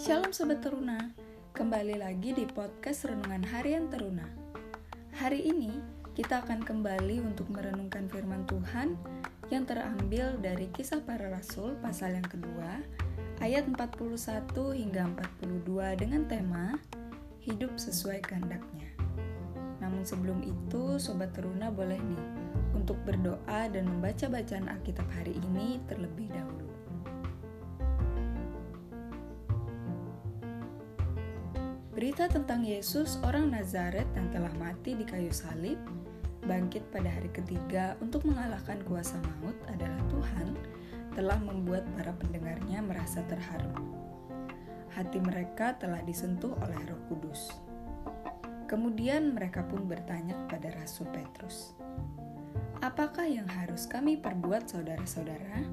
Shalom Sobat Teruna, kembali lagi di podcast Renungan Harian Teruna. Hari ini kita akan kembali untuk merenungkan firman Tuhan yang terambil dari kisah para rasul pasal yang kedua, ayat 41 hingga 42 dengan tema Hidup sesuai kehendaknya. Namun sebelum itu, Sobat Teruna boleh nih untuk berdoa dan membaca bacaan Alkitab hari ini terlebih dahulu. Berita tentang Yesus, orang Nazaret yang telah mati di kayu salib, bangkit pada hari ketiga untuk mengalahkan kuasa maut adalah Tuhan, telah membuat para pendengarnya merasa terharu. Hati mereka telah disentuh oleh Roh Kudus. Kemudian mereka pun bertanya kepada Rasul Petrus, "Apakah yang harus kami perbuat, saudara-saudara?"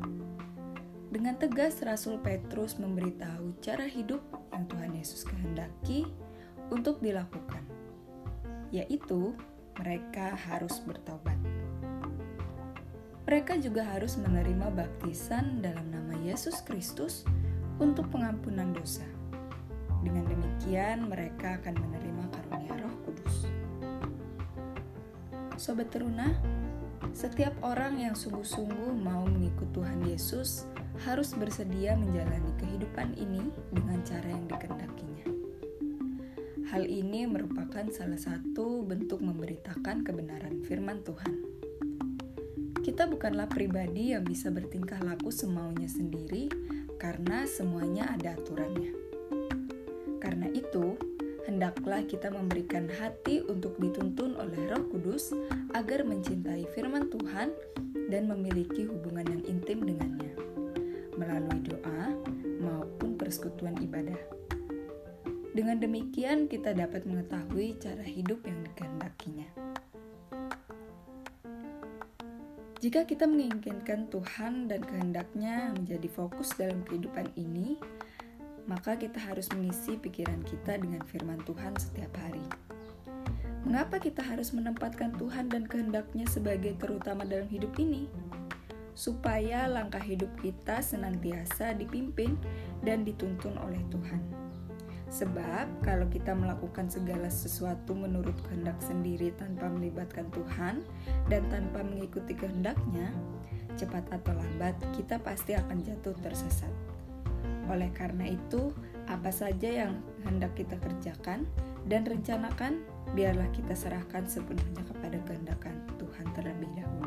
Dengan tegas, Rasul Petrus memberitahu cara hidup yang Tuhan Yesus kehendaki untuk dilakukan, yaitu mereka harus bertobat. Mereka juga harus menerima baptisan dalam nama Yesus Kristus untuk pengampunan dosa. Dengan demikian, mereka akan menerima karunia Roh Kudus. Sobat Teruna, setiap orang yang sungguh-sungguh mau mengikut Tuhan Yesus harus bersedia menjalani kehidupan ini dengan cara yang dikehendakinya. Hal ini merupakan salah satu bentuk memberitakan kebenaran firman Tuhan. Kita bukanlah pribadi yang bisa bertingkah laku semaunya sendiri karena semuanya ada aturannya. Karena itu, hendaklah kita memberikan hati untuk dituntun oleh Roh Kudus agar mencintai firman Tuhan dan memiliki hubungan yang intim dengannya persekutuan ibadah. Dengan demikian, kita dapat mengetahui cara hidup yang dikehendakinya. Jika kita menginginkan Tuhan dan kehendaknya menjadi fokus dalam kehidupan ini, maka kita harus mengisi pikiran kita dengan firman Tuhan setiap hari. Mengapa kita harus menempatkan Tuhan dan kehendaknya sebagai terutama dalam hidup ini? Supaya langkah hidup kita senantiasa dipimpin dan dituntun oleh Tuhan. Sebab, kalau kita melakukan segala sesuatu menurut kehendak sendiri tanpa melibatkan Tuhan dan tanpa mengikuti kehendaknya, cepat atau lambat kita pasti akan jatuh tersesat. Oleh karena itu, apa saja yang hendak kita kerjakan dan rencanakan, biarlah kita serahkan sepenuhnya kepada kehendak Tuhan terlebih dahulu.